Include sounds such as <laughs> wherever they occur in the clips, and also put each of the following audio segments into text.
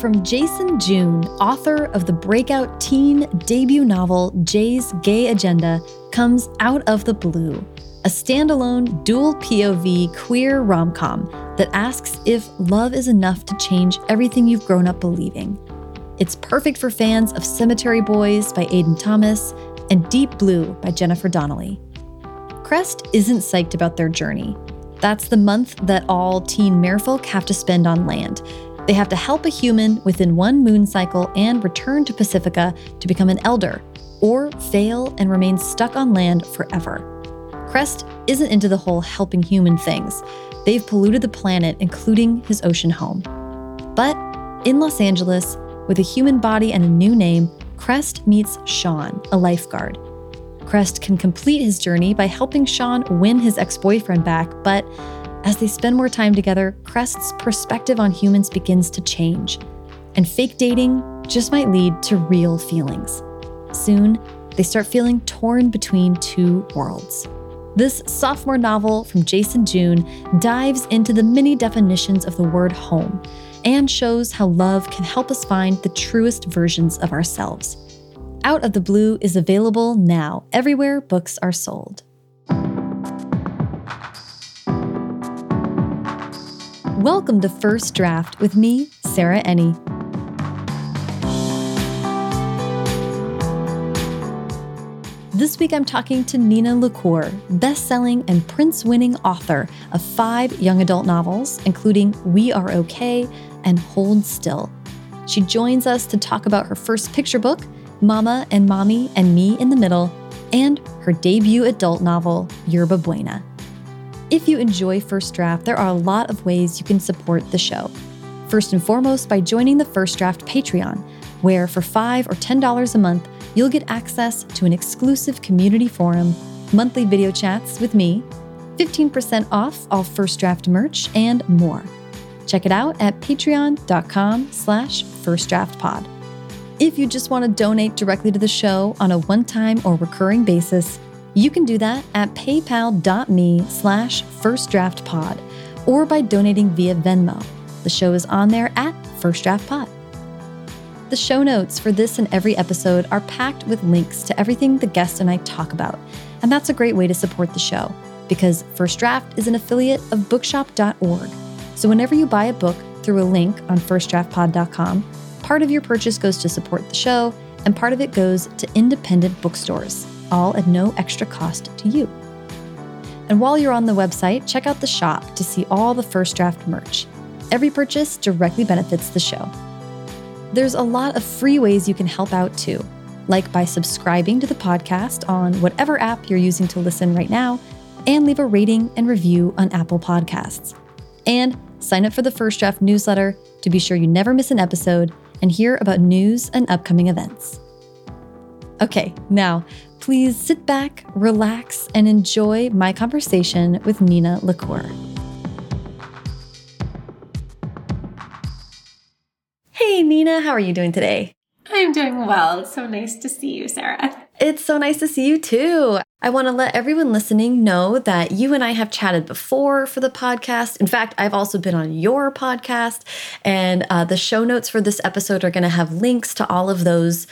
from Jason June, author of the breakout teen debut novel Jay's Gay Agenda, comes Out of the Blue, a standalone dual POV queer rom com that asks if love is enough to change everything you've grown up believing. It's perfect for fans of Cemetery Boys by Aiden Thomas and Deep Blue by Jennifer Donnelly. Crest isn't psyched about their journey. That's the month that all teen merfolk have to spend on land. They have to help a human within one moon cycle and return to Pacifica to become an elder, or fail and remain stuck on land forever. Crest isn't into the whole helping human things. They've polluted the planet, including his ocean home. But in Los Angeles, with a human body and a new name, Crest meets Sean, a lifeguard. Crest can complete his journey by helping Sean win his ex boyfriend back, but as they spend more time together, Crest's perspective on humans begins to change, and fake dating just might lead to real feelings. Soon, they start feeling torn between two worlds. This sophomore novel from Jason June dives into the many definitions of the word home and shows how love can help us find the truest versions of ourselves. Out of the Blue is available now everywhere books are sold. Welcome to First Draft with me, Sarah Enni. This week I'm talking to Nina LaCour, best-selling and Printz-winning author of five young adult novels, including We Are Okay and Hold Still. She joins us to talk about her first picture book, Mama and Mommy and Me in the Middle, and her debut adult novel, Yerba Buena. If you enjoy First Draft, there are a lot of ways you can support the show. First and foremost, by joining the First Draft Patreon, where for 5 or $10 a month, you'll get access to an exclusive community forum, monthly video chats with me, 15% off all First Draft merch, and more. Check it out at patreon.com slash firstdraftpod. If you just want to donate directly to the show on a one-time or recurring basis, you can do that at paypal.me slash firstdraftpod or by donating via Venmo. The show is on there at First Draft Pod. The show notes for this and every episode are packed with links to everything the guest and I talk about, and that's a great way to support the show because First Draft is an affiliate of bookshop.org. So whenever you buy a book through a link on firstdraftpod.com, part of your purchase goes to support the show and part of it goes to independent bookstores all at no extra cost to you. And while you're on the website, check out the shop to see all the First Draft merch. Every purchase directly benefits the show. There's a lot of free ways you can help out too, like by subscribing to the podcast on whatever app you're using to listen right now, and leave a rating and review on Apple Podcasts. And sign up for the First Draft newsletter to be sure you never miss an episode and hear about news and upcoming events. Okay, now please sit back, relax, and enjoy my conversation with Nina LaCour. Hey, Nina, how are you doing today? I'm doing well. It's so nice to see you, Sarah. It's so nice to see you too. I want to let everyone listening know that you and I have chatted before for the podcast. In fact, I've also been on your podcast, and uh, the show notes for this episode are going to have links to all of those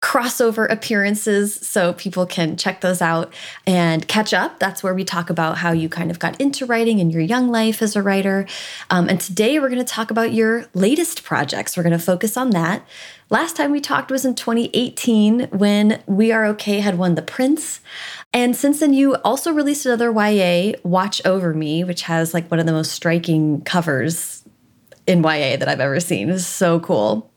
crossover appearances so people can check those out and catch up. That's where we talk about how you kind of got into writing in your young life as a writer. Um, and today we're going to talk about your latest projects. We're going to focus on that. Last time we talked was in 2018 when We Are Okay had won the Printz. And since then, you also released another YA, Watch Over Me, which has like one of the most striking covers in YA that I've ever seen. It's so cool.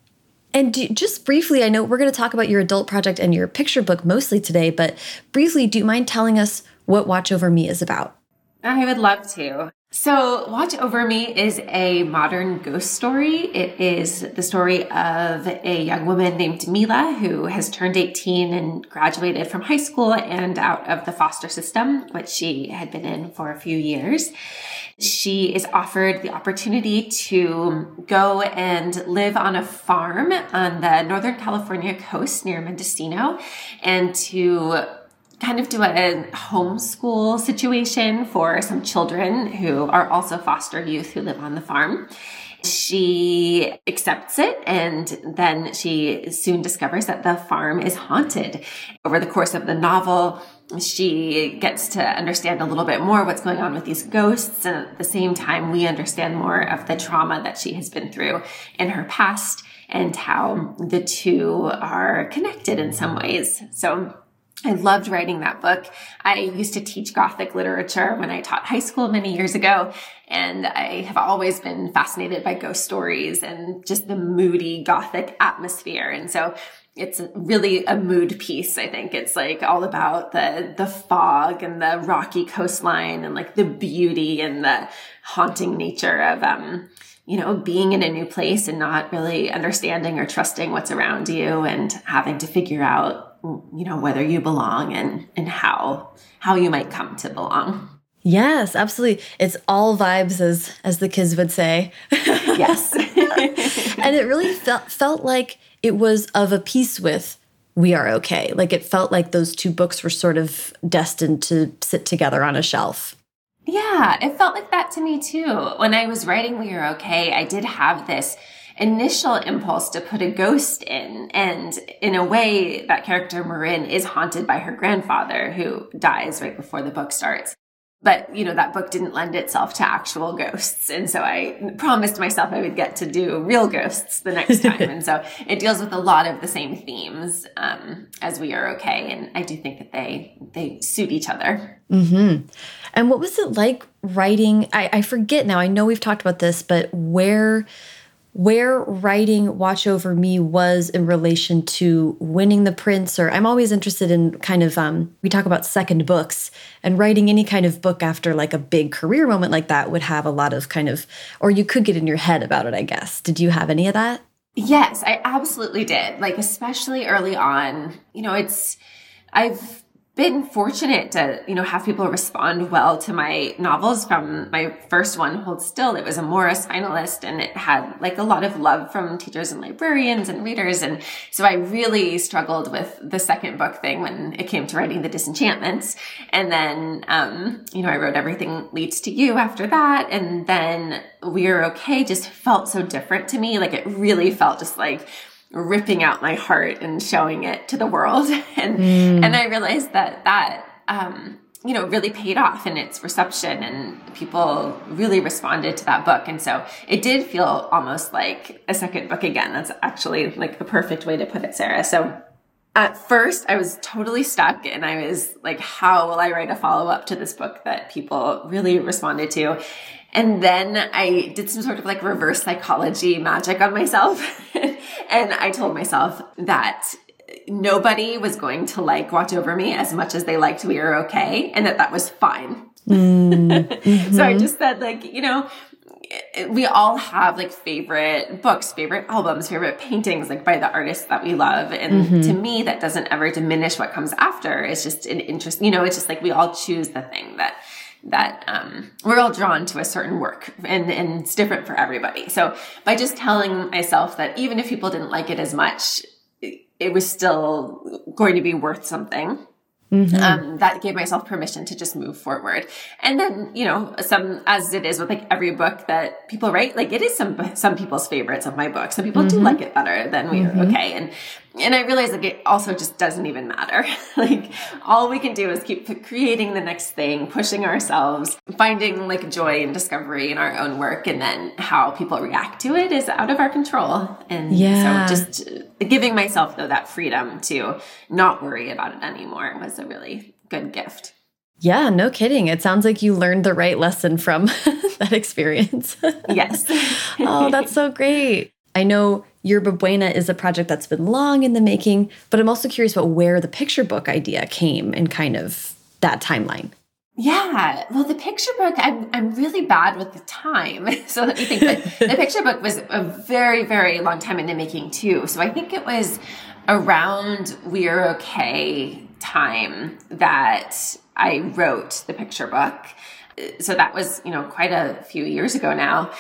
And do, just briefly, I know we're going to talk about your adult project and your picture book mostly today, but briefly, do you mind telling us what Watch Over Me is about? I would love to. So, Watch Over Me is a modern ghost story. It is the story of a young woman named Mila who has turned 18 and graduated from high school and out of the foster system, which she had been in for a few years she is offered the opportunity to go and live on a farm on the Northern California coast near Mendocino and to kind of do a homeschool situation for some children who are also foster youth who live on the farm. She accepts it and then she soon discovers that the farm is haunted. Over the course of the novel, she gets to understand a little bit more what's going on with these ghosts. And at the same time, we understand more of the trauma that she has been through in her past and how the two are connected in some ways. So I loved writing that book. I used to teach Gothic literature when I taught high school many years ago. And I have always been fascinated by ghost stories and just the moody Gothic atmosphere. And so it's really a mood piece. I think it's like all about the, the fog and the rocky coastline and like the beauty and the haunting nature of, um, you know, being in a new place and not really understanding or trusting what's around you and having to figure out, you know, whether you belong and, and how, how you might come to belong. Yes, absolutely. It's all vibes as as the kids would say. yes. <laughs> and it really felt felt like it was of a piece with We Are Okay. Like it felt like those two books were sort of destined to sit together on a shelf. Yeah, it felt like that to me too. When I was writing We Are Okay, I did have this initial impulse to put a ghost in. And in a way, that character Marin is haunted by her grandfather who dies right before the book starts but you know that book didn't lend itself to actual ghosts and so i promised myself i would get to do real ghosts the next <laughs> time and so it deals with a lot of the same themes um, as we are okay and i do think that they they suit each other mm-hmm. and what was it like writing I, I forget now i know we've talked about this but where where writing Watch Over Me was in relation to winning the Printz, or I'm always interested in kind of, um, we talk about second books and writing any kind of book after like a big career moment like that would have a lot of kind of, or you could get in your head about it, I guess. Did you have any of that? Yes, I absolutely did. Like, especially early on, you know, it's, I've been fortunate to, you know, have people respond well to my novels from my first one, Hold Still. It was a Morris finalist and it had like a lot of love from teachers and librarians and readers. And so I really struggled with the second book thing when it came to writing The Disenchantments. And then, um, you know, I wrote Everything Leads to You after that. And then We're Okay just felt so different to me. Like it really felt just like, ripping out my heart and showing it to the world. <laughs> And mm. and I realized that that um, you know really paid off in its reception and people really responded to that book. And so it did feel almost like a second book again. That's actually like the perfect way to put it, Sarah. So at first I was totally stuck and I was like, how will I write a follow up to this book that people really responded to? And then I did some sort of like reverse psychology magic on myself. <laughs> and I told myself that nobody was going to like Watch Over Me as much as they liked We were Okay, and that that was fine. Mm-hmm. <laughs> so I just said, like, you know, we all have like favorite books, favorite albums, favorite paintings, like by the artists that we love. And mm-hmm. to me, that doesn't ever diminish what comes after. It's just an interest, you know, it's just like we all choose the thing that that um, we're all drawn to a certain work and, and it's different for everybody. So by just telling myself that even if people didn't like it as much, it was still going to be worth something. Mm-hmm. Um, that gave myself permission to just move forward. And then, you know, some, as it is with like every book that people write, like it is some, some people's favorites of my book. Some people mm-hmm. do like it better than we mm-hmm. okay. And and I realized like it also just doesn't even matter. <laughs> like all we can do is keep creating the next thing, pushing ourselves, finding like joy and discovery in our own work, and then how people react to it is out of our control. And yeah. so just uh, giving myself though that freedom to not worry about it anymore was a really good gift. Yeah, no kidding. It sounds like you learned the right lesson from <laughs> that experience. yes. <laughs> oh, that's so great. I know Yerba Buena is a project that's been long in the making, but I'm also curious about where the picture book idea came and kind of that timeline. Yeah, well, the picture book, I'm, I'm really bad with the time. <laughs> So let me think. But the picture book was a very, very long time in the making, too. So I think it was around We're Okay time that I wrote the picture book. So that was, you know, quite a few years ago now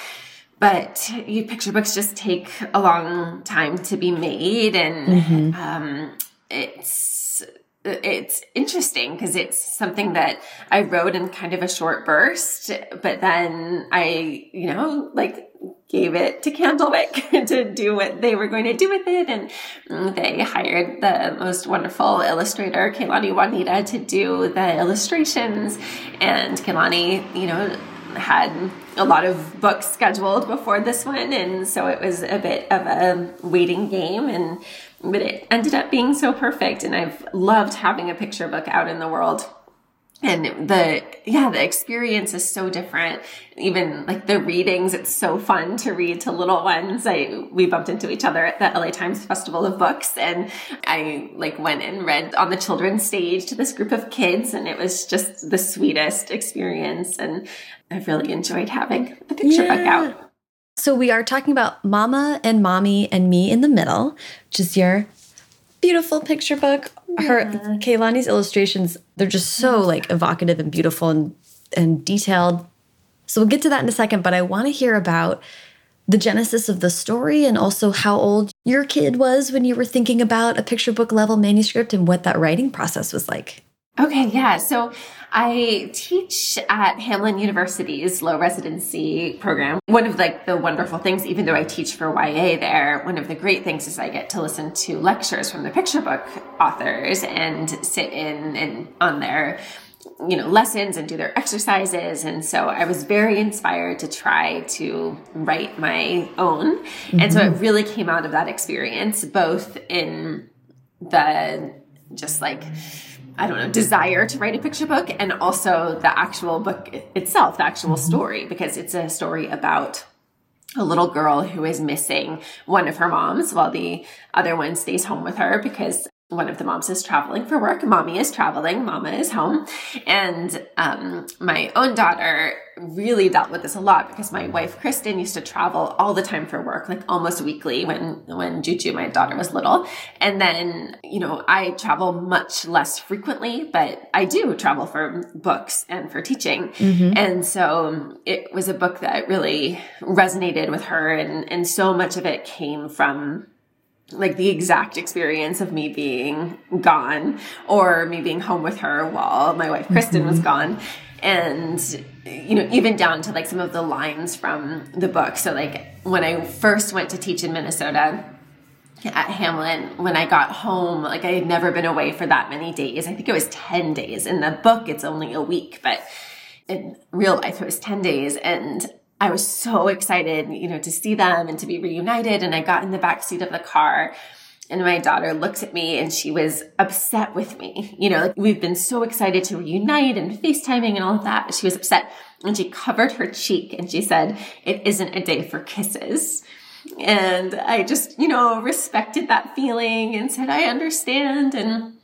but you picture books just take a long time to be made and mm-hmm. um, it's it's interesting because it's something that I wrote in kind of a short burst, but then I, you know, like gave it to Candlewick <laughs> to do what they were going to do with it. And they hired the most wonderful illustrator, Kaylani Juanita, to do the illustrations. And Kaylani, you know, had a lot of books scheduled before this one. And so it was a bit of a waiting game. And but it ended up being so perfect. And I've loved having a picture book out in the world and the yeah the experience is so different even like the readings it's so fun to read to little ones i we bumped into each other at the la times festival of books and i like went and read on the children's stage to this group of kids and it was just the sweetest experience and i've really enjoyed having the picture yeah. book out so we are talking about mama and mommy and me in the middle which is your beautiful picture book her yeah. Kaylani's illustrations, they're just so mm-hmm. like evocative and beautiful and and detailed. So we'll get to that in a second, but I want to hear about the genesis of the story and also how old your kid was when you were thinking about a picture book level manuscript and what that writing process was like. Okay, yeah. So I teach at Hamline University's low residency program. One of like the wonderful things, even though I teach for YA there, one of the great things is I get to listen to lectures from the picture book authors and sit in and on their you know lessons and do their exercises and so i was very inspired to try to write my own mm-hmm. and so it mm-hmm. really came out of that experience both in the just like I don't know, desire to write a picture book and also the actual book itself, the actual mm-hmm. story, because it's a story about a little girl who is missing one of her moms while the other one stays home with her because one of the moms is traveling for work. Mommy is traveling. Mama is home. And um, my own daughter really dealt with this a lot because my wife Kristen used to travel all the time for work, like almost weekly when when Juju, my daughter, was little. And then you know I travel much less frequently, but I do travel for books and for teaching. Mm-hmm. And so it was a book that really resonated with her, and and so much of it came from like the exact experience of me being gone or me being home with her while my wife Kristen mm-hmm. was gone. And you know even down to like some of the lines from the book. So like when i first went to teach in minnesota at Hamline when i got home like i had never been away for that many days. I think it was 10 days. In the book it's only a week but in real life it was 10 days. And I was so excited, you know, to see them and to be reunited. And I got in the back seat of the car and my daughter looked at me and she was upset with me. You know, like we've been so excited to reunite and FaceTiming and all of that, she was upset and she covered her cheek and she said, it isn't a day for kisses. And I just, you know, respected that feeling and said, I understand. And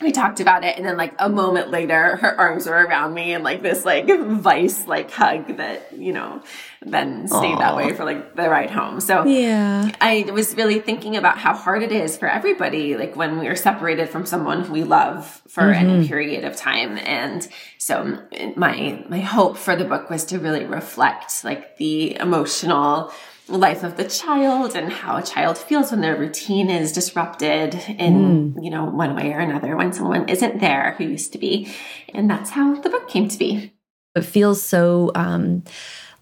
we talked about it and then like a moment later her arms were around me and like this like vice like hug that you know then stayed Aww. that way for like the ride home so yeah i was really thinking about how hard it is for everybody like when we are separated from someone who we love for mm-hmm. any period of time and so my my hope for the book was to really reflect like the emotional life of the child and how a child feels when their routine is disrupted in mm. you know one way or another when someone isn't there who used to be. And that's how the book came to be. It feels so um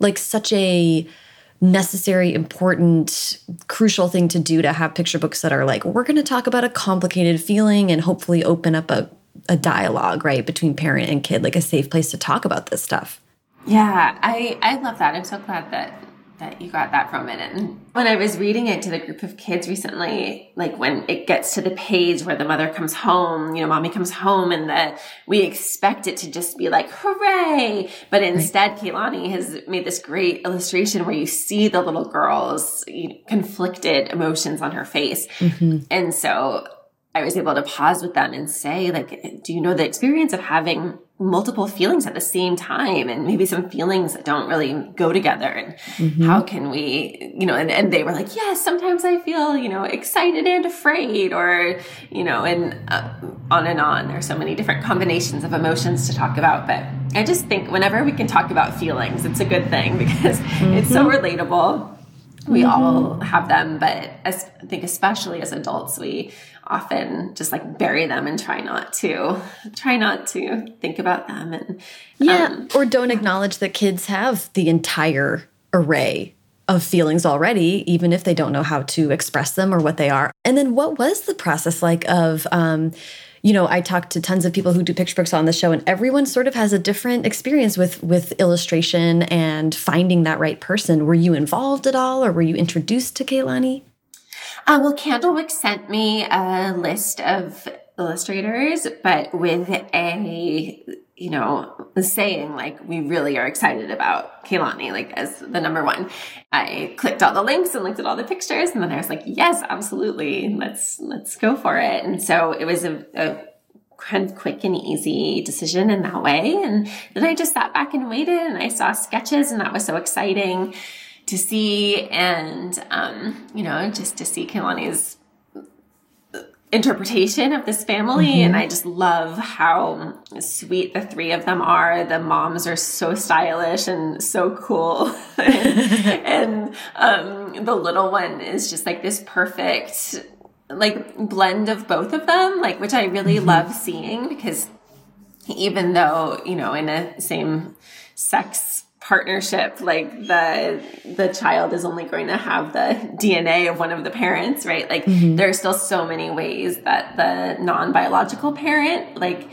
like such a necessary important crucial thing to do to have picture books that are like we're going to talk about a complicated feeling and hopefully open up a a dialogue right between parent and kid like a safe place to talk about this stuff. Yeah i i love that. I'm so glad that that you got that from it. And when I was reading it to the group of kids recently, like when it gets to the page where the mother comes home, you know, mommy comes home and that we expect it to just be like, hooray. But instead. Kaylani has made this great illustration where you see the little girl's you know, conflicted emotions on her face. Mm-hmm. And so I was able to pause with them and say, like, do you know the experience of having multiple feelings at the same time and maybe some feelings that don't really go together and mm-hmm. how can we you know and, and they were like yes sometimes i feel you know excited and afraid or you know and uh, on and on there's so many different combinations of emotions to talk about but i just think whenever we can talk about feelings it's a good thing <laughs> because mm-hmm. it's so mm-hmm. relatable we mm-hmm. all have them but as, i think especially as adults we often just like bury them and try not to try not to think about them and yeah um, or don't acknowledge that kids have the entire array of feelings already, even if they don't know how to express them or what they are. And then what was the process like of, um, you know, I talked to tons of people who do picture books on the show, and everyone sort of has a different experience with with illustration and finding that right person. Were you involved at all, or were you introduced to Kaylani? Uh, well, Candlewick sent me a list of illustrators, but with a you know, saying like we really are excited about Kaylani, like as the number one. I clicked all the links and looked at all the pictures, and then I was like, yes, absolutely, let's let's go for it. And so it was a, a kind of quick and easy decision in that way. And then I just sat back and waited, and I saw sketches, and that was so exciting to see, and um, you know, just to see Kaylani's interpretation of this family mm-hmm. and I just love how sweet the three of them are. The moms are so stylish and so cool. <laughs> and um, the little one is just like this perfect like blend of both of them, like which I really mm-hmm. love seeing because even though, you know, in a same sex partnership like the the child is only going to have the dna of one of the parents right like mm-hmm. there are still so many ways that the non-biological parent like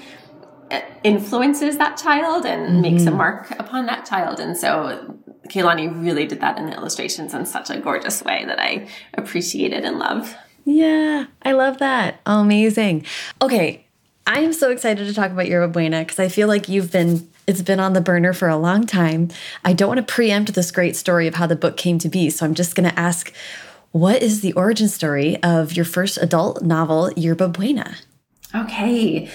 influences that child and mm-hmm. makes a mark upon that child and so Kaylani really did that in the illustrations in such a gorgeous way that I appreciated and love. Yeah, I love that. Amazing. Okay, I am so excited to talk about Yerba Buena because I feel like you've been it's been on the burner for a long time. I don't want to preempt this great story of how the book came to be, so I'm just going to ask what is the origin story of your first adult novel, Yerba Buena? Okay.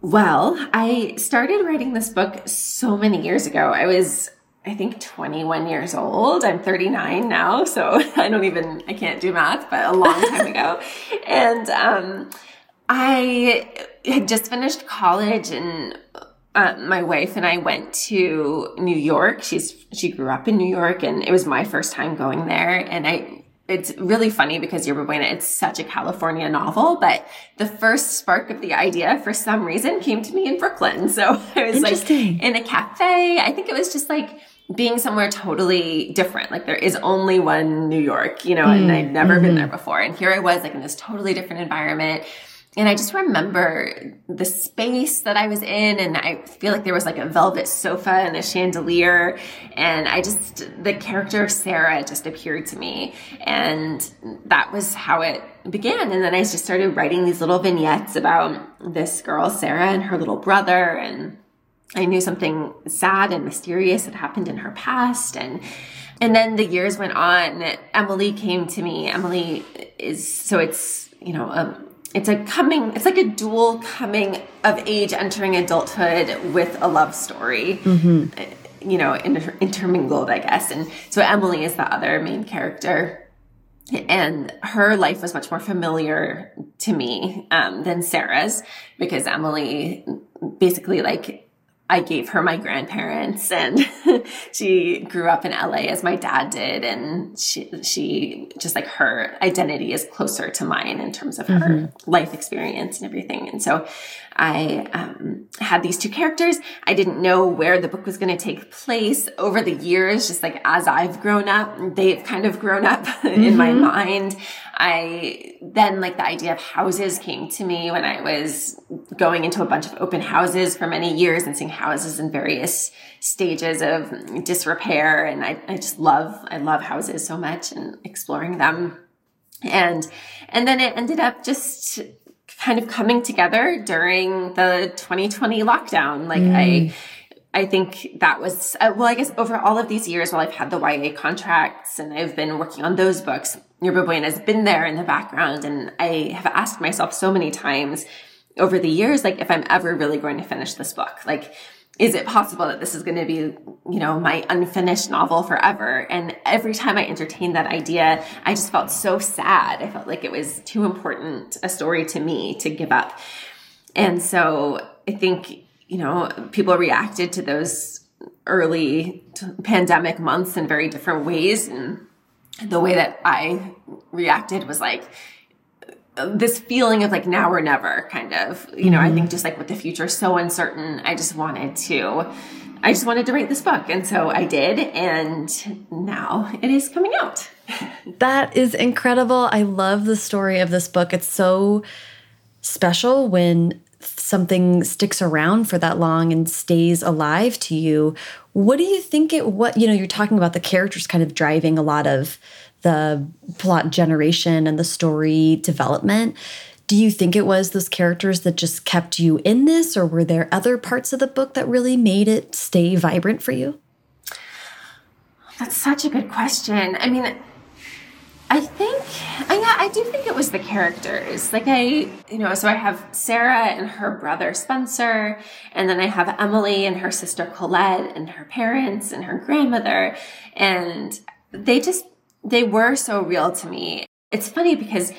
Well, I started writing this book so many years ago. I was I think 21 years old. I'm 39 now, so <laughs> I don't even I can't do math, but a long time <laughs> ago. And um I had just finished college and uh, my wife and I went to New York. She's she grew up in New York, and it was my first time going there. And I, it's really funny because Yerba Buena, it's such a California novel, but the first spark of the idea, for some reason, came to me in Brooklyn. <laughs> So I was like in a cafe. I think it was just like being somewhere totally different. Like there is only one New York, you know, mm, and I'd never mm-hmm. been there before. And here I was, like in this totally different environment and I just remember the space that I was in, and I feel like there was like a velvet sofa and a chandelier, and I just, the character of Sarah just appeared to me. And that was how it began. And then I just started writing these little vignettes about this girl, Sarah, and her little brother, and I knew something sad and mysterious had happened in her past. And and then the years went on. Emily came to me. Emily is so it's you know a it's a coming it's like a dual coming of age entering adulthood with a love story mm-hmm. you know inter- intermingled i guess and so emily is the other main character and her life was much more familiar to me um, than sarah's because emily basically like I gave her my grandparents and <laughs> she grew up in LA as my dad did. And she, she just like her identity is closer to mine in terms of her mm-hmm. life experience and everything. And so I um, had these two characters. I didn't know where the book was going to take place over the years, just like as I've grown up, they've kind of grown up mm-hmm. <laughs> in my mm-hmm. mind. I then like the idea of houses came to me when I was going into a bunch of open houses for many years and seeing houses in various stages of disrepair. And I, I just love, I love houses so much and exploring them. And, and then it ended up just kind of coming together during the 2020 lockdown. Like mm. I, I think that was, uh, well, I guess over all of these years while I've had the YA contracts and I've been working on those books, Yerba Buena has been there in the background. And I have asked myself so many times over the years, like, if I'm ever really going to finish this book, like, is it possible that this is going to be, you know, my unfinished novel forever? And every time I entertained that idea, I just felt so sad. I felt like it was too important a story to me to give up. And so I think, you know, people reacted to those early pandemic months in very different ways. And the way that I reacted was like, this feeling of like now or never kind of you know mm-hmm. i think just like with the future so uncertain i just wanted to I just wanted to write this book. And so I did. And now it is coming out. <laughs> that is incredible. I love the story of this book. It's so special when something sticks around for that long and stays alive to you. What do you think it what you know, you're talking about the characters kind of driving a lot of the plot generation and the story development. Do you think it was those characters that just kept you in this, or were there other parts of the book that really made it stay vibrant for you? That's such a good question. I mean, I think, yeah, I do think it was the characters. Like, I, you know, so I have Sarah and her brother Spencer, and then I have Emily and her sister Colette, and her parents and her grandmother. And they just, they were so real to me. It's funny because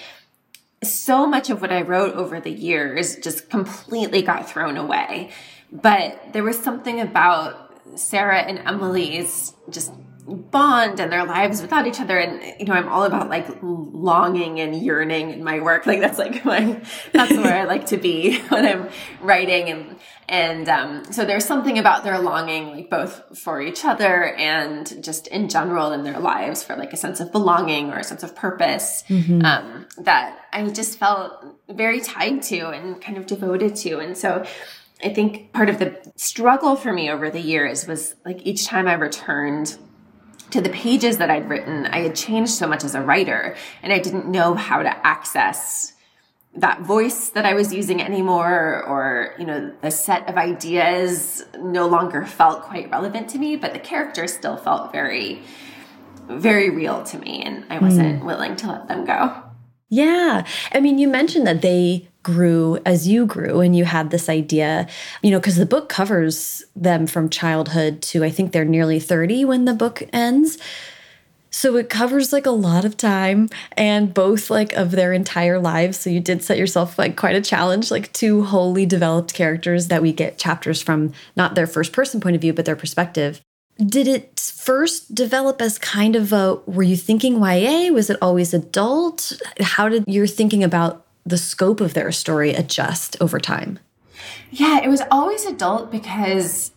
so much of what I wrote over the years just completely got thrown away. But there was something about Sarah and Emily's just bond and their lives without each other and you know i'm all about like longing and yearning in my work like that's like my <laughs> that's where i like to be <laughs> when i'm writing and and um, so there's something about their longing like both for each other and just in general in their lives for like a sense of belonging or a sense of purpose mm-hmm. um, that i just felt very tied to and kind of devoted to and so I think part of the struggle for me over the years was like each time I returned to the pages that I'd written, I had changed so much as a writer and I didn't know how to access that voice that I was using anymore or, you know, the set of ideas no longer felt quite relevant to me, but the characters still felt very, very real to me and I wasn't mm. willing to let them go. Yeah. I mean, you mentioned that they grew as you grew and you had this idea, you know, because the book covers them from childhood to I think they're nearly 30 when the book ends. So it covers like a lot of time and both like of their entire lives. So you did set yourself like quite a challenge, like two wholly developed characters that we get chapters from not their first person point of view, but their perspective. Did it first develop as kind of a, were you thinking YA? Was it always adult? How did your thinking about the scope of their story adjust over time? Yeah, it was always adult because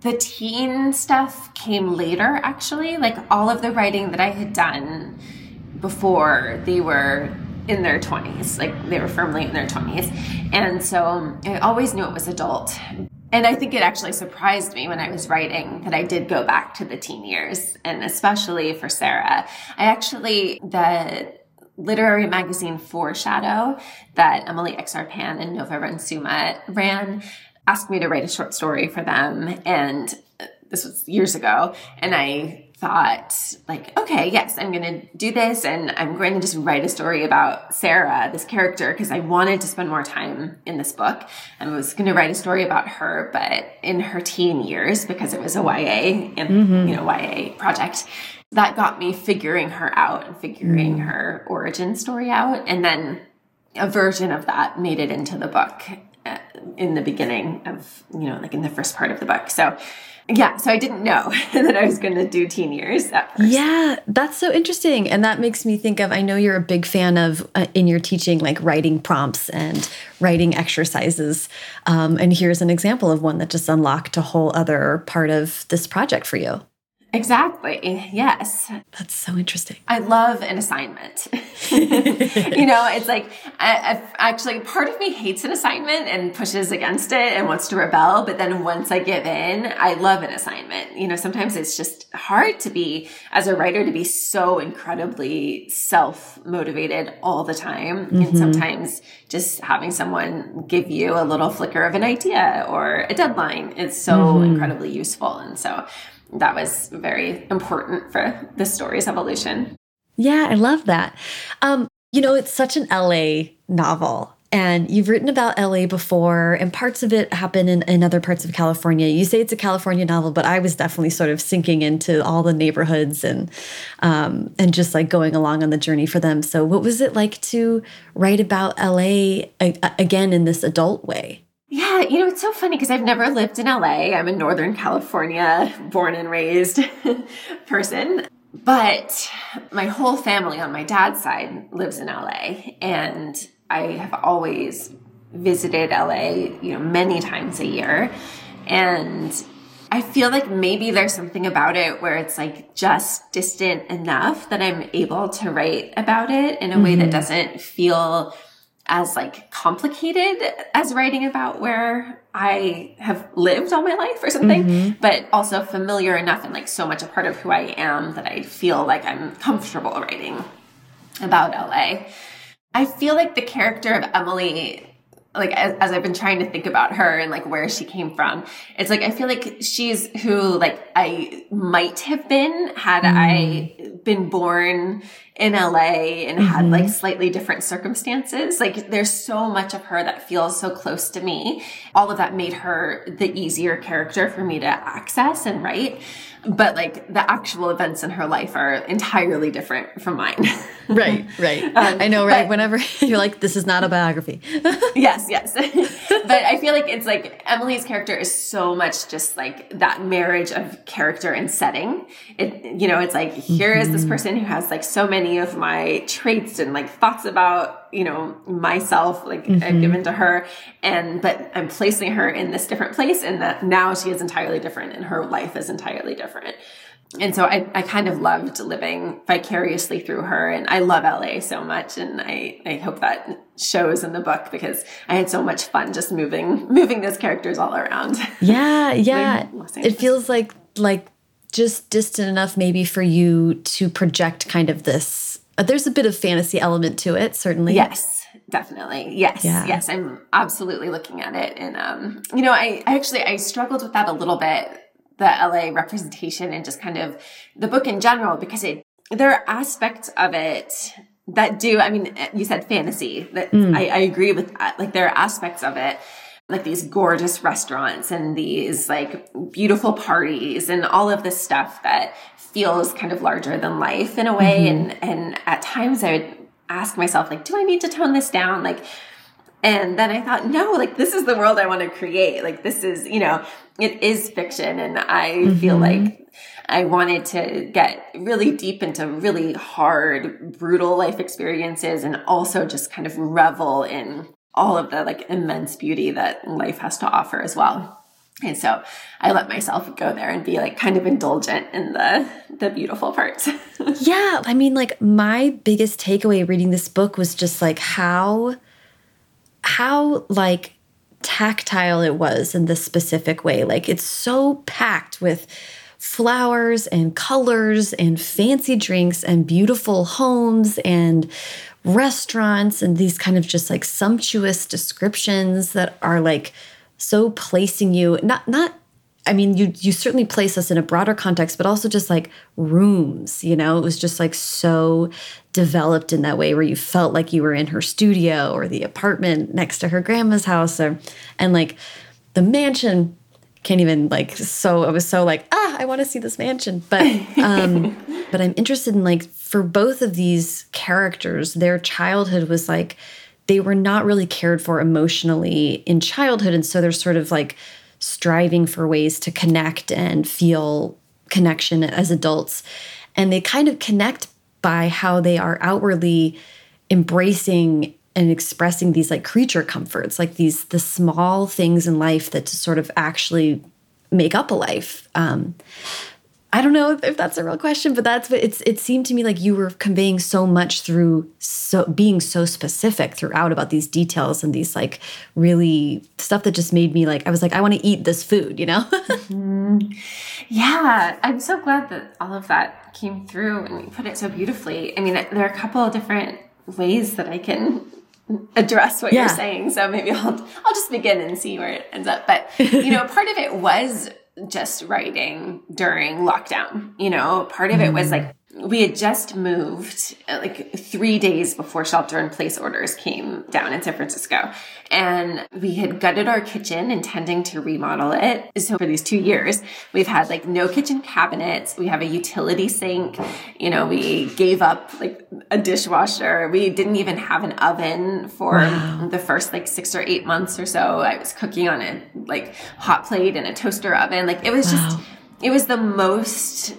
the teen stuff came later, actually. Like all of the writing that I had done before they were in their 20s, like they were firmly in their 20s. And so um, I always knew it was adult. And I think it actually surprised me when I was writing that I did go back to the teen years, and especially for Sarah. I actually, the literary magazine Foreshadow that Emily X.R. Pan and Nova Ren Suma ran asked me to write a short story for them. And this was years ago. And I thought like, okay, yes, I'm going to do this. And I'm going to just write a story about Sarah, this character, because I wanted to spend more time in this book and I was going to write a story about her, but in her teen years, because it was a YA and, mm-hmm. you know, YA project that got me figuring her out and figuring mm. her origin story out. And then a version of that made it into the book in the beginning of, you know, like in the first part of the book. So, yeah, so I didn't know <laughs> that I was going to do teen years. Yeah, that's so interesting. And that makes me think of I know you're a big fan of uh, in your teaching, like writing prompts and writing exercises. Um, and here's an example of one that just unlocked a whole other part of this project for you. Exactly. Yes. That's so interesting. I love an assignment. <laughs> you know, it's like, I, I, actually, part of me hates an assignment and pushes against it and wants to rebel. But then once I give in, I love an assignment. You know, sometimes it's just hard to be, as a writer, to be so incredibly self motivated all the time. Mm-hmm. And sometimes just having someone give you a little flicker of an idea or a deadline is so mm-hmm. incredibly useful. And so, that was very important for the story's evolution. Yeah, I love that. Um, you know, it's such an LA novel. And you've written about LA before, and parts of it happen in, in other parts of California. You say it's a California novel, but I was definitely sort of sinking into all the neighborhoods and um, and just like going along on the journey for them. So, what was it like to write about LA again in this adult way? Yeah, you know, it's so funny because I've never lived in LA. I'm a Northern California born and raised <laughs> person. But my whole family on my dad's side lives in LA. And I have always visited LA, you know, many times a year. And I feel like maybe there's something about it where it's like just distant enough that I'm able to write about it in a mm-hmm. way that mm-hmm. doesn't feel as like complicated as writing about where I have lived all my life or something, mm-hmm. but also familiar enough and like so much a part of who I am that I feel like I'm comfortable writing about LA. I feel like the character of Emily like as, as, I've been trying to think about her and like where she came from, it's like I feel like she's who like I might have been had mm. I been born in LA and mm-hmm. had like slightly different circumstances. Like there's so much of her that feels so close to me. All of that made her the easier character for me to access and write but like the actual events in her life are entirely different from mine. <laughs> right, right. <laughs> Um, I know, right? But, Whenever <laughs> you're like, this is not a biography. yes, yes. but I feel like it's like Emily's character is so much just like that marriage of character and setting. It, you know, it's like, here mm-hmm. is this mm-hmm. person who has like so many of my traits and like thoughts about you know myself like mm-hmm. I've given to her and but I'm placing her in this different place and that now she is entirely different and her life is entirely different and so I, I kind of loved living vicariously through her and I love LA so much and I, I hope that shows in the book because I had so much fun just moving <laughs> moving those characters all around. <laughs> Yeah, yeah. it feels like like just distant enough maybe for you to project kind of this uh, there's a bit of fantasy element to it, certainly. Yes, definitely. Yes, yeah. yes, I'm absolutely looking at it, and um, you know, I, I actually I struggled with that a little bit, the LA representation and just kind of the book in general, because it there are aspects of it that do. I mean, you said fantasy. That mm. I, I agree with that. Like there are aspects of it like these gorgeous restaurants and these like beautiful parties and all of this stuff that feels kind of larger than life in a way. Mm-hmm. And, and at times I would ask myself, like, do I need to tone this down? Like, and then I thought, no, like this is the world I want to create. Like this is, you know, it is fiction. And I mm-hmm. feel like I wanted to get really deep into really hard, brutal life experiences and also just kind of revel in all of the like immense beauty that life has to offer as well. And so I let myself go there and be like kind of indulgent in the the beautiful parts. <laughs> yeah, I mean like my biggest takeaway reading this book was just like how how like tactile it was in this specific way. Like it's so packed with flowers and colors and fancy drinks and beautiful homes and restaurants and these kind of just like sumptuous descriptions that are like so placing you not not I mean, you you certainly place us in a broader context, but also just like rooms, you know, it was just like so developed in that way where you felt like you were in her studio or the apartment next to her grandma's house or and like the mansion can't even like so I was so like, ah, I want to see this mansion. But <laughs> um but I'm interested in like for both of these characters, their childhood was like they were not really cared for emotionally in childhood. And so they're sort of like striving for ways to connect and feel connection as adults. And they kind of connect by how they are outwardly embracing and expressing these like creature comforts, like these the small things in life that sort of actually make up a life. Um, I don't know if that's a real question, but that's what it's. It seemed to me like you were conveying so much through so being so specific throughout about these details and these like really stuff that just made me like I was like I want to eat this food, you know? <laughs> mm. Yeah, I'm so glad that all of that came through and you put it so beautifully. I mean, there are a couple of different ways that I can address what yeah. you're saying. So maybe I'll I'll just begin and see where it ends up. But you <laughs> know, part of it was just writing during lockdown. You know, part of it was mm-hmm. like we had just moved uh, like three days before shelter in place orders came down in San Francisco. And we had gutted our kitchen intending to remodel it. So for these two years, we've had like no kitchen cabinets. We have a utility sink. You know, we gave up like a dishwasher. We didn't even have an oven for wow. the first like six or eight months or so. I was cooking on a like hot plate and a toaster oven. Like it was wow. just, it was the most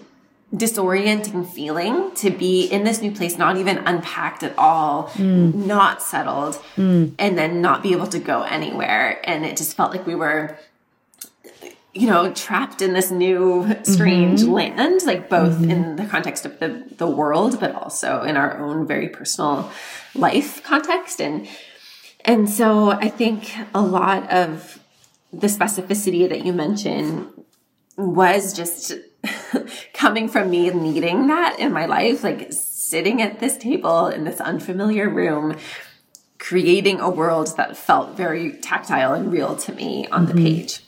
disorienting feeling to be in this new place, not even unpacked at all, mm. not settled, mm. and then not be able to go anywhere. And it just felt like we were you know, trapped in this new strange mm-hmm. land, like both mm-hmm. in the context of the the world, but also in our own very personal life context. And and so I think a lot of the specificity that you mentioned was just <laughs> coming from me needing that in my life, like sitting at this table in this unfamiliar room, creating a world that felt very tactile and real to me on mm-hmm. the page.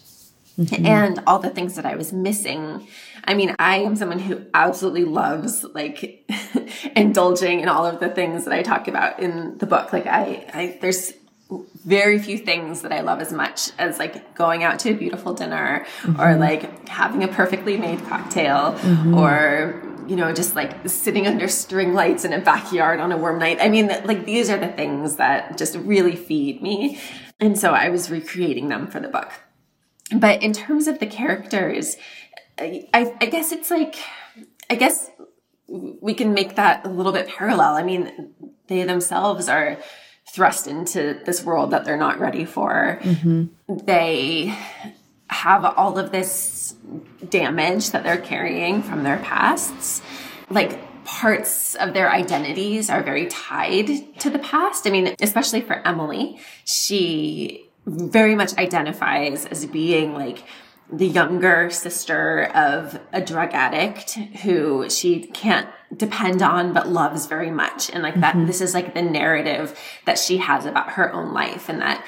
Mm-hmm. And all the things that I was missing. I mean, I am someone who absolutely loves like <laughs> indulging in all of the things that I talk about in the book. Like I, I there's very few things that I love as much as like going out to a beautiful dinner mm-hmm. or like having a perfectly made cocktail mm-hmm. or you know just like sitting under string lights in a backyard on a warm night. I mean like these are the things that just really feed me. And so I was recreating them for the book. But in terms of the characters, I, I guess it's like I guess we can make that a little bit parallel. I mean, they themselves are thrust into this world that they're not ready for. Mm-hmm. They have all of this damage that they're carrying from their pasts. Like parts of their identities are very tied to the past. I mean, especially for Emily, she very much identifies as being like the younger sister of a drug addict who she can't depend on but loves very much and like that mm-hmm. this is like the narrative that she has about her own life and that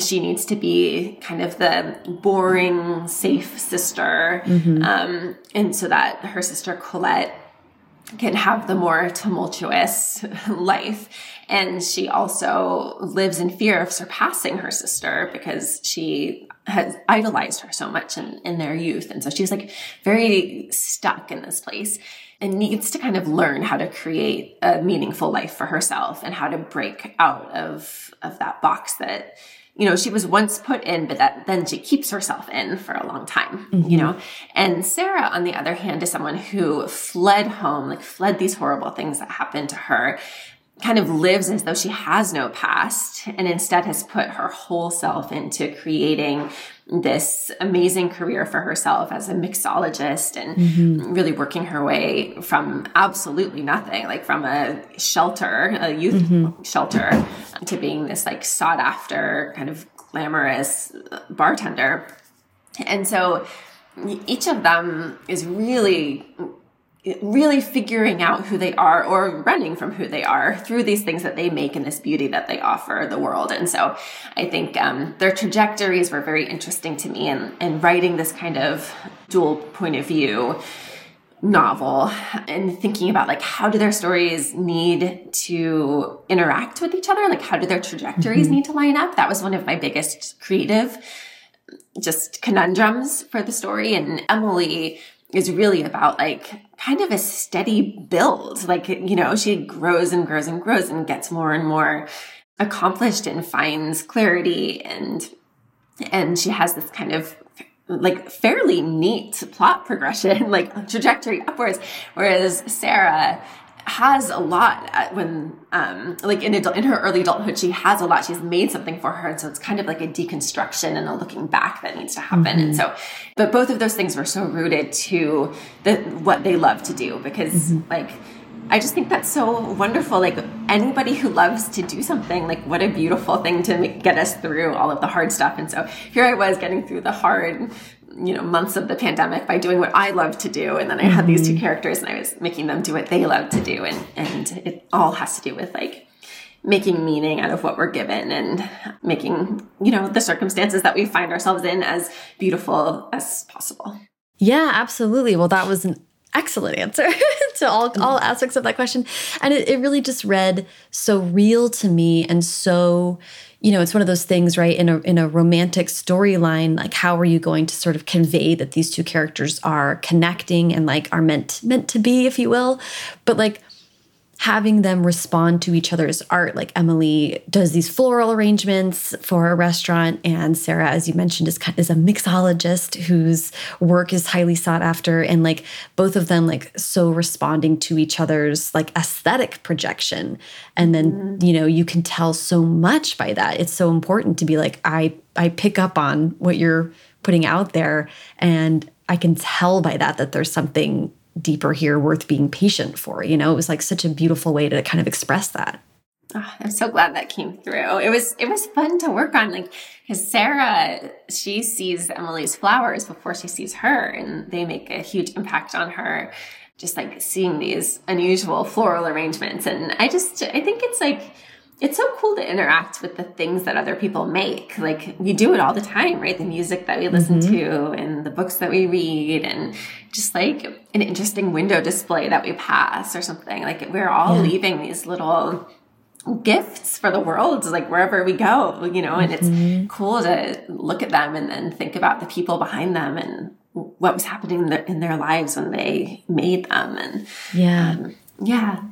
she needs to be kind of the boring safe sister mm-hmm. um, and so that her sister colette can have the more tumultuous <laughs> life and she also lives in fear of surpassing her sister because she has idolized her so much in, in their youth. And so she's like very stuck in this place and needs to kind of learn how to create a meaningful life for herself and how to break out of, of that box that, you know, she was once put in, but that then she keeps herself in for a long time, mm-hmm. you know? And Sarah, on the other hand, is someone who fled home, like fled these horrible things that happened to her kind of lives as though she has no past and instead has put her whole self into creating this amazing career for herself as a mixologist and mm-hmm. really working her way from absolutely nothing, like from a shelter, a youth mm-hmm. shelter, to being this like sought after kind of glamorous bartender. And so each of them is really really figuring out who they are or running from who they are through these things that they make and this beauty that they offer the world. And so I think um, their trajectories were very interesting to me and, and writing this kind of dual point of view novel and thinking about like how do their stories need to interact with each other like how do their trajectories mm-hmm. need to line up that was one of my biggest creative just conundrums for the story and emily is really about like kind of a steady build. Like, you know, she grows and grows and grows and gets more and more accomplished and finds clarity and and she has this kind of like fairly neat plot progression, <laughs> like trajectory upwards. Whereas Sarah has a lot when um like in adult in her early adulthood she has a lot she's made something for her and so it's kind of like a deconstruction and a looking back that needs to happen mm-hmm. and so but both of those things were so rooted to the what they love to do because mm-hmm. like I just think that's so wonderful. Like anybody who loves to do something, like what a beautiful thing to make, get us through all of the hard stuff. And so here I was getting through the hard you know months of the pandemic by doing what I love to do and then I had mm-hmm. these two mm-hmm. characters and I was making them do what they love to do and and it all has to do with like making meaning out of what we're given and making you know the circumstances that we find ourselves in as beautiful as possible. Yeah, absolutely. Well, that was an excellent answer <laughs> to all, all aspects of that question. And it, it really just read so real to me and so you know, it's one of those things, right? In a in a romantic storyline, like how are you going to sort of convey that these two characters are connecting and like are meant meant to be, if you will? But like having them respond to each other's art. Like Emily does these floral arrangements for a restaurant, and Sarah, as you mentioned, is is a mixologist whose work is highly sought after, and like both of them like so responding to each other's like aesthetic projection, and then mm-hmm. you know you can tell so much by that. It's so important to be like I I pick up on what you're putting out there. And I can tell by that that there's something deeper here worth being patient for. You know, it was like such a beautiful way to kind of express that. Oh, I'm so glad that came through. It was it was fun to work on, like because Sarah she sees Emily's flowers before she sees her, and they make a huge impact on her. Just like seeing these unusual floral arrangements, and I just I think it's like it's so cool to interact with the things that other people make. Like we do it all the time, right? The music that we listen mm-hmm. to and the books that we read and just like an interesting window display that we pass or something. Like we're all yeah. leaving these little gifts for the world, like wherever we go, you know, and mm-hmm. it's cool to look at them and then think about the people behind them and what was happening in their, in their lives when they made them. And yeah, um, yeah.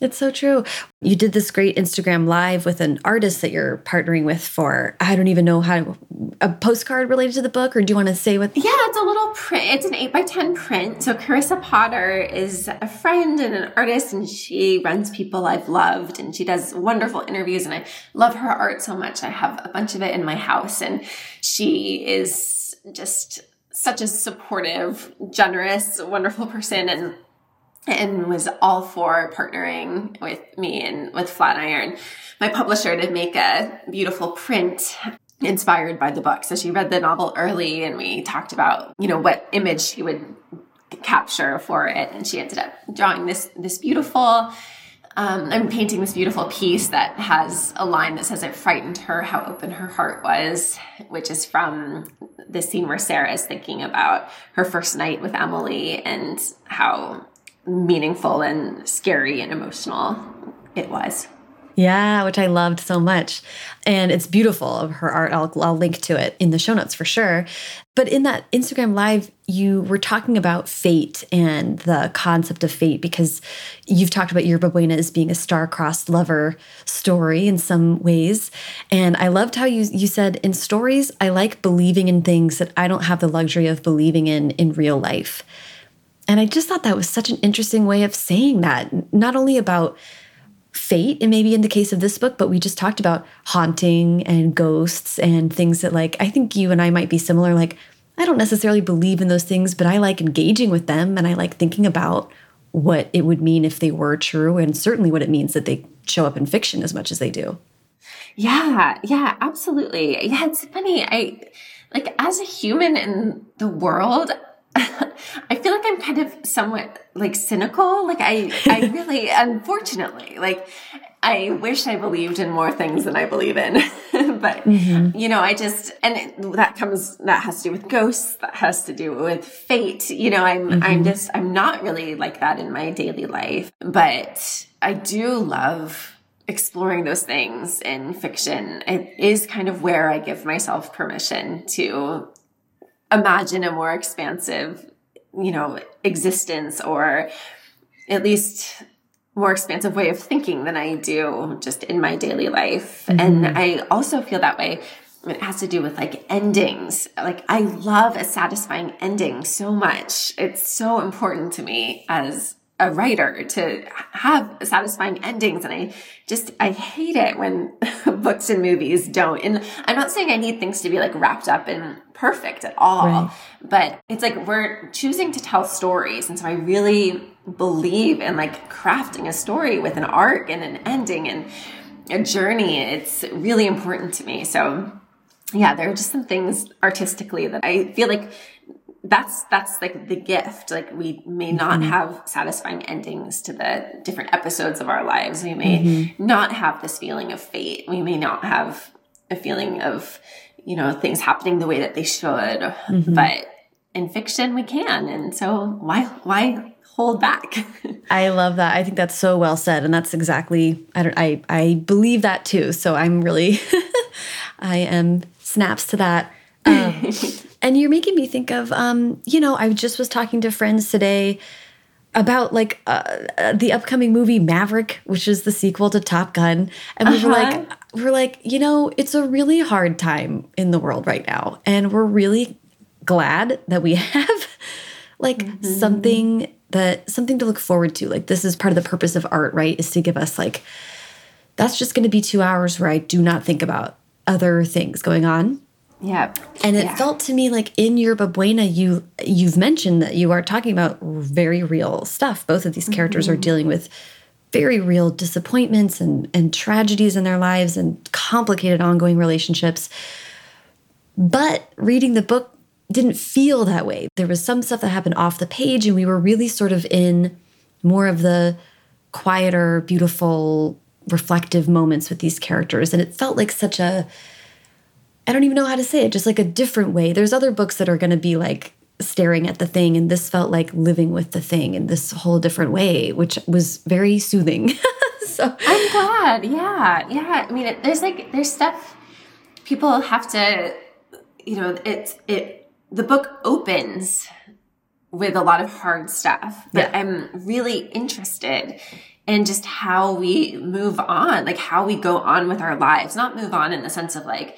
It's so true. You did this great Instagram live with an artist that you're partnering with for, I don't even know how, a postcard related to the book, or do you want to say what? Yeah, it's a little print. It's an 8 by 10 print. So Carissa Potter is a friend and an artist, and she runs People I've Loved, and she does wonderful interviews, and I love her art so much. I have a bunch of it in my house, and she is just such a supportive, generous, wonderful person. And and was all for partnering with me and with Flatiron, my publisher, to make a beautiful print inspired by the book. So she read the novel early and we talked about, you know, what image she would capture for it. And she ended up drawing this, this beautiful, um, I'm painting this beautiful piece that has a line that says it frightened her how open her heart was, which is from the scene where Sarah is thinking about her first night with Emily and how meaningful and scary and emotional it was. Yeah, which I loved so much. And it's beautiful of her art. I'll, I'll link to it in the show notes for sure. But in that Instagram live, you were talking about fate and the concept of fate because you've talked about Yerba Buena as being a star-crossed lover story in some ways. And I loved how you, you said, in stories, I like believing in things that I don't have the luxury of believing in in real life. And I just thought that was such an interesting way of saying that, not only about fate, and maybe in the case of this book, but we just talked about haunting and ghosts and things that, like, I think you and I might be similar. Like, I don't necessarily believe in those things, but I like engaging with them and I like thinking about what it would mean if they were true, and certainly what it means that they show up in fiction as much as they do. Yeah, yeah, absolutely. Yeah, it's funny. I like as a human in the world, <laughs> I feel like I'm kind of somewhat like cynical. Like I, I <laughs> really, unfortunately, like I wish I believed in more things than I believe in. <laughs> but, mm-hmm. you know, I just, and it, that comes, that has to do with ghosts. That has to do with fate. You know, I'm, mm-hmm. I'm just, I'm not really like that in my daily life, but I do love exploring those things in fiction. It is kind of where I give myself permission to imagine a more expansive, you know, existence or at least more expansive way of thinking than I do just in my daily life. Mm-hmm. And I also feel that way. It has to do with like endings. Like I love a satisfying ending so much. It's so important to me as a writer to have satisfying endings and i just i hate it when <laughs> books and movies don't. And i'm not saying i need things to be like wrapped up and perfect at all right. but it's like we're choosing to tell stories and so i really believe in like crafting a story with an arc and an ending and a journey. It's really important to me. So yeah there are just some things artistically that i feel like that's that's like the gift. Like we may not mm-hmm. have satisfying endings to the different episodes of our lives. We may mm-hmm. not have this feeling of fate. We may not have a feeling of you know things happening the way that they should. Mm-hmm. but in fiction we can. And so why why hold back? <laughs> I love that. I think that's so well said. And that's exactly i don't i i believe that too. So i'm really <laughs> i am snaps to that. Um, <laughs> and you're making me think of, um, you know, I just was talking to friends today about like uh, uh, the upcoming movie Maverick, which is the sequel to Top Gun, and we uh -huh. were like, uh-huh. we're like, you know, it's a really hard time in the world right now, and we're really glad that we <laughs> have like mm -hmm. something that something to look forward to. Like this is part of the purpose of art, right? Is to give us like that's just going to be two hours where I do not think about other things going on Yeah. And it yeah. felt to me like in Yerba Buena, you you've mentioned that you are talking about very real stuff. Both of these characters mm -hmm. are mm-hmm. dealing with very real disappointments and, and tragedies in their lives and complicated ongoing relationships. But reading the book didn't feel that way. There was some stuff that happened off the page, and we were really sort of in more of the quieter, beautiful, reflective moments with these characters. And it felt like such a I don't even know how to say it, just like a different way. There's other books that are going to be like staring at the thing, and this felt like living with the thing in this whole different way, which was very soothing. <laughs> so I'm glad. Yeah. Yeah. I mean, it, there's like, there's stuff people have to, you know, it's, it, the book opens with a lot of hard stuff, but yeah. I'm really interested in just how we move on, like how we go on with our lives, not move on in the sense of like,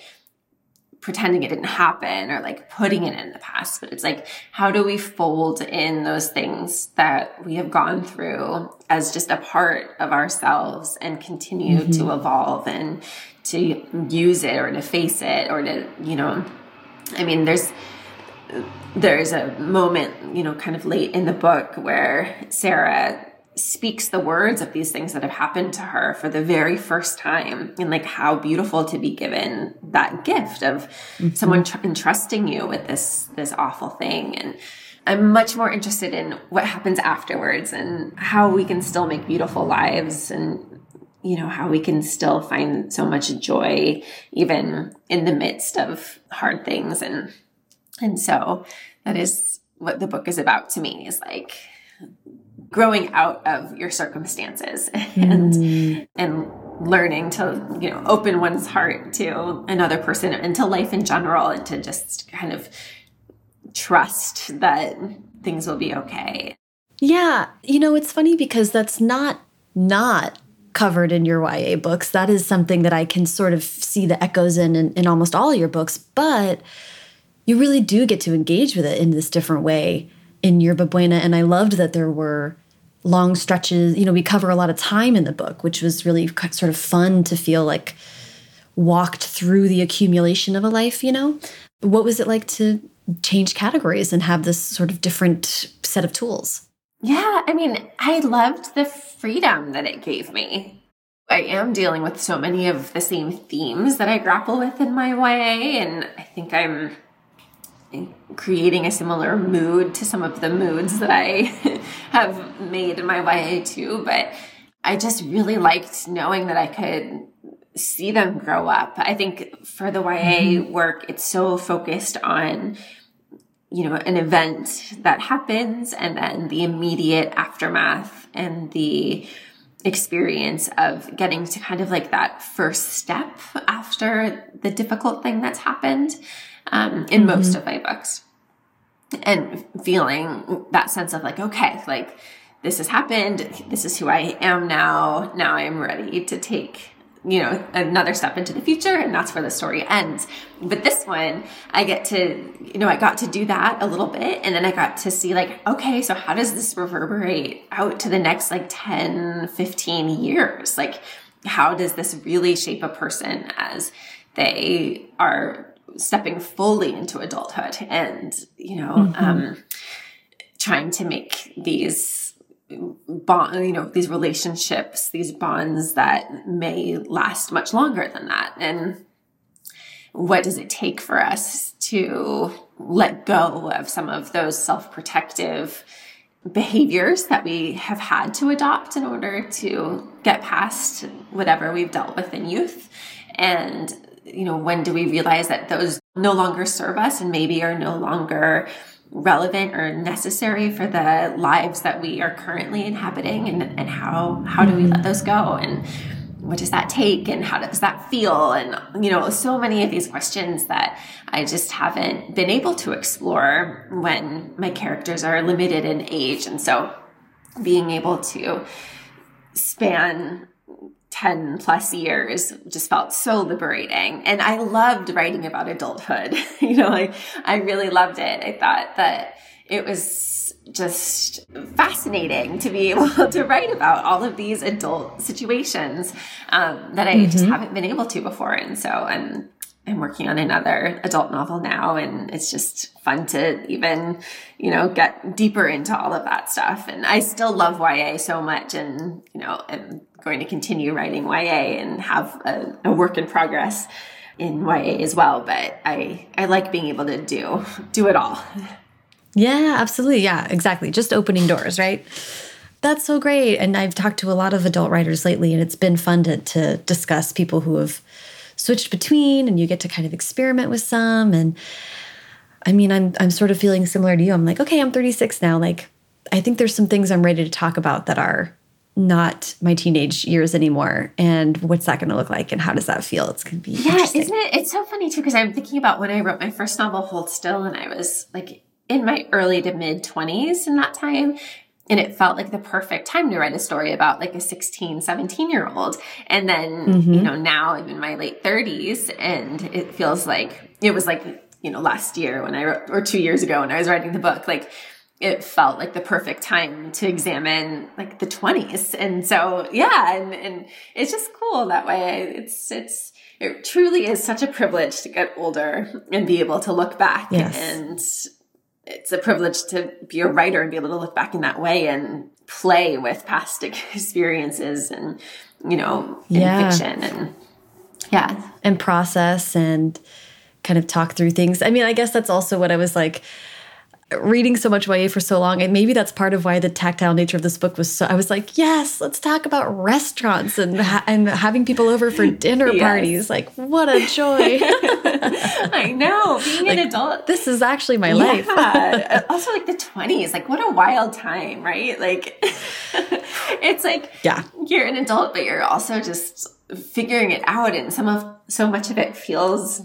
pretending it didn't happen or like putting it in the past, but it's like, how do we fold in those things that we have gone through as just a part of ourselves and continue mm-hmm. to evolve and to use it or to face it or to, you know, I mean, there's, there's a moment, you know, kind of late in the book where Sarah speaks the words of these things that have happened to her for the very first time and like how beautiful to be given that gift of mm-hmm. someone tr- entrusting you with this this awful thing and I'm much more interested in what happens afterwards and how we can still make beautiful lives and you know how we can still find so much joy even in the midst of hard things and and so that is what the book is about to me is like growing out of your circumstances <laughs> and mm. and learning to you know open one's heart to another person and to life in general and to just kind of trust that things will be okay. Yeah, you know, it's funny because that's not not covered in your YA books. That is something that I can sort of see the echoes in, in in, almost all your books, but you really do get to engage with it in this different way in Yerba Buena. And I loved that there were long stretches. You know, we cover a lot of time in the book, which was really sort of fun to feel like walked through the accumulation of a life, you know? What was it like to change categories and have this sort of different set of tools? Yeah, I mean, I loved the freedom that it gave me. I am dealing with so many of the same themes that I grapple with in my YA, and I think I'm creating a similar mood to some of the moods that I <laughs> have made in my YA too. But I just really liked knowing that I could see them grow up. I think for the YA mm-hmm. work, it's so focused on you know an event that happens and then the immediate aftermath and the experience of getting to kind of like that first step after the difficult thing that's happened um, in mm-hmm. most of my books. And feeling that sense of like, okay, like this has happened. This is who I am now. Now I'm ready to take you know another step into the future and that's where the story ends but this one i get to you know i got to do that a little bit and then i got to see like okay so how does this reverberate out to the next like 10 15 years like how does this really shape a person as they are stepping fully into adulthood and you know mm-hmm. um, trying to make these bond you know these relationships these bonds that may last much longer than that and what does it take for us to let go of some of those self-protective behaviors that we have had to adopt in order to get past whatever we've dealt with in youth and you know, when do we realize that those no longer serve us and maybe are no longer relevant or necessary for the lives that we are currently inhabiting? And, and how how do we let those go? And what does that take? And how does that feel? And you know so many of these questions that i just haven't been able to explore when my characters are limited in age. And so being able to span 10 plus years just felt so liberating. And I loved writing about adulthood. <laughs> you know, like I really loved it. I thought that it was just fascinating to be <laughs> able to write about all of these adult situations um, that I mm-hmm. just haven't been able to before. And so I'm I'm working on another adult novel now, and it's just fun to even, you know, get deeper into all of that stuff. And I still love YA so much, and you know, I'm going to continue writing YA and have a, a work in progress in YA as well. But I I like being able to do do it all. Yeah, absolutely. Yeah, exactly. Just opening doors, right? That's so great. And I've talked to a lot of adult writers lately, and it's been fun to, to discuss people who have switched between and you get to kind of experiment with some. And I mean I'm I'm sort of feeling similar to you. I'm like, okay, I'm 36 now. Like I think there's some things I'm ready to talk about that are not my teenage years anymore. And what's that going to look like? And how does that feel? It's going to be yeah isn't it it's so funny too because i'm thinking about when i wrote my first novel hold still and i was like in my early to mid 20s in that time and it felt like the perfect time to write a story about like a 16 17 year old and then mm-hmm. you know now i'm in my late 30s and it feels like it was like you know last year when i wrote or two years ago when i was writing the book like it felt like the perfect time to examine like the 20s and so yeah and, and it's just cool that way it's it's it truly is such a privilege to get older and be able to look back yes. and it's a privilege to be a writer and be able to look back in that way and play with past <laughs> experiences and you know in yeah. fiction and yeah and process and kind of talk through things i mean i guess that's also what i was like reading so much YA for so long, and maybe that's part of why the tactile nature of this book was so. I was like, yes, let's talk about restaurants and ha and having people over for dinner <laughs> yes. parties. Like, what a joy! <laughs> <laughs> I know being like, an adult. This is actually my yeah. life. <laughs> also, like the twenties, like what a wild time, right? Like, <laughs> it's like yeah, you're an adult, but you're also just figuring it out, and some of so much of it feels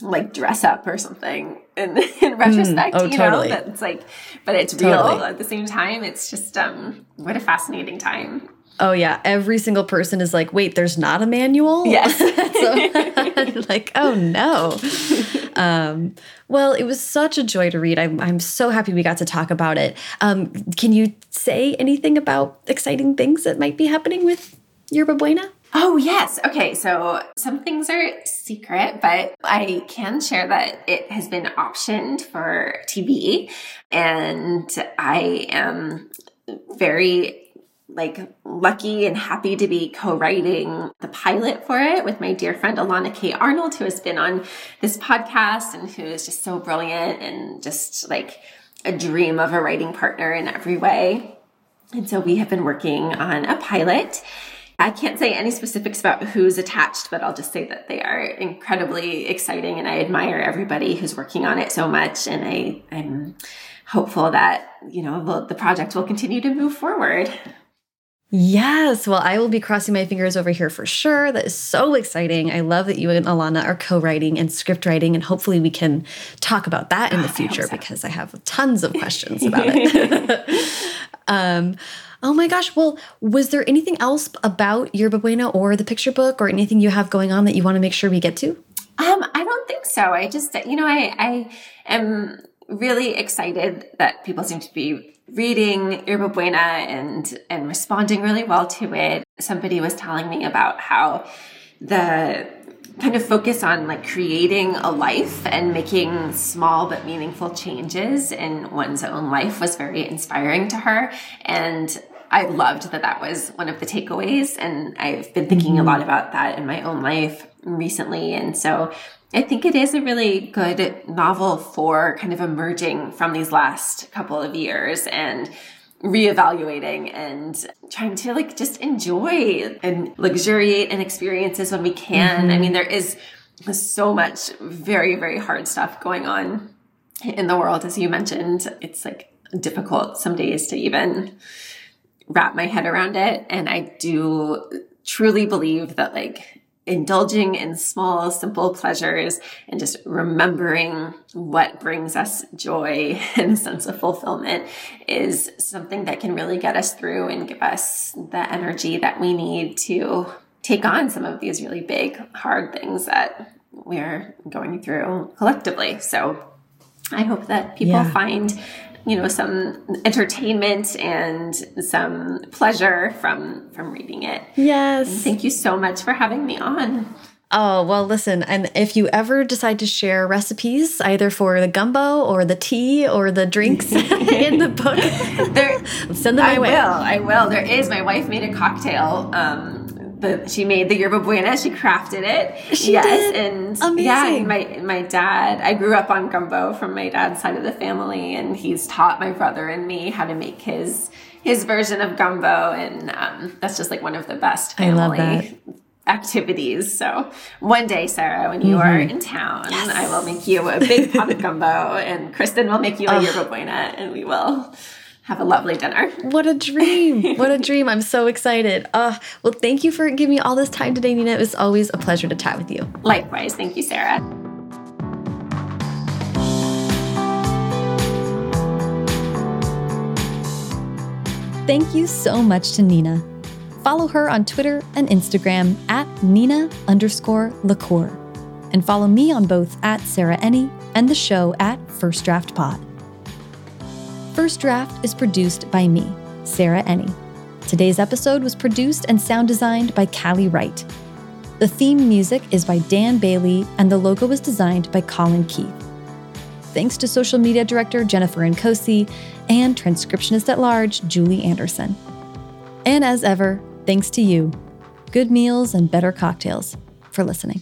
like dress up or something in, in retrospect mm, oh, you totally. know that's like but it's real at the same time it's just um what a fascinating time oh yeah every single person is like wait there's not a manual yes <laughs> so <laughs> like oh no um well it was such a joy to read i'm, I'm so happy we got to talk about it um can you say anything about exciting things that might be happening with yerba buena Oh, yes. Okay. So some things are secret, but I can share that it has been optioned for TV. And I am very like lucky and happy to be co-writing the pilot for it with my dear friend Elana K. Arnold, who has been on this podcast and who is just so brilliant and just like a dream of a writing partner in every way. And so we have been working on a pilot I can't say any specifics about who's attached, but I'll just say that they are incredibly exciting and I admire everybody who's working on it so much. And I, I'm hopeful that, you know, the, the project will continue to move forward. Yes. Well, I will be crossing my fingers over here for sure. That is so exciting. I love that you and Elana are co writing and script writing, and hopefully we can talk about that in the <sighs> future I so. because I have tons of questions about <laughs> it. <laughs> um, Oh my gosh. Well, was there anything else about Yerba Buena or the picture book or anything you have going on that you want to make sure we get to? Um, I don't think so. I just, you know, I, I am really excited that people seem to be reading Yerba Buena and, and responding really well to it. Somebody was telling me about how the kind of focus on like creating a life and making small but meaningful changes in one's own life was very inspiring to her and I loved that that was one of the takeaways and I've been thinking a lot about that in my own life recently and so I think it is a really good novel for kind of emerging from these last couple of years and reevaluating and trying to like just enjoy and luxuriate in experiences when we can. Mm-hmm. I mean, there is so much very, very hard stuff going on in the world, as you mentioned. It's like difficult some days to even wrap my head around it. And I do truly believe that like indulging in small, simple pleasures and just remembering what brings us joy <laughs> and a sense of fulfillment is something that can really get us through and give us the energy that we need to take on some of these really big, hard things that we're going through collectively. So I hope that people yeah. find you know some entertainment and some pleasure from from reading it yes and thank you so much for having me on Oh, well, listen, and if you ever decide to share recipes, either for the gumbo or the tea or the drinks <laughs> in the book, <laughs> there, send them my I way. will. I will. There is. My wife made a cocktail. Um, the, she made the yerba buena. She crafted it. She yes, did? and Amazing. yeah, my my dad. I grew up on gumbo from my dad's side of the family, and he's taught my brother and me how to make his his version of gumbo, and um, that's just like one of the best family activities. So one day, Sarah, when you are Mm-hmm. in town, I will make you a big pot of gumbo, and Kristen will make you a yerba buena, and we will have a lovely dinner. What a dream. <laughs> What a dream. I'm so excited. Uh, well, thank you for giving me all this time today, Nina. It was always a pleasure to chat with you. Likewise, thank you, Sarah. Thank you so much to Nina. Follow her on Twitter and Instagram at Nina underscore LaCour. And follow me on both at Sarah Enni and the show at First Draft Pod. First Draft is produced by me, Sarah Enni. Today's episode was produced and sound designed by Callie Wright. The theme music is by Dan Bailey, and the logo was designed by Colin Keith. Thanks to social media director Jennifer Nkosi and transcriptionist at large Julie Anderson. And as ever, thanks to you, good meals and better cocktails, for listening.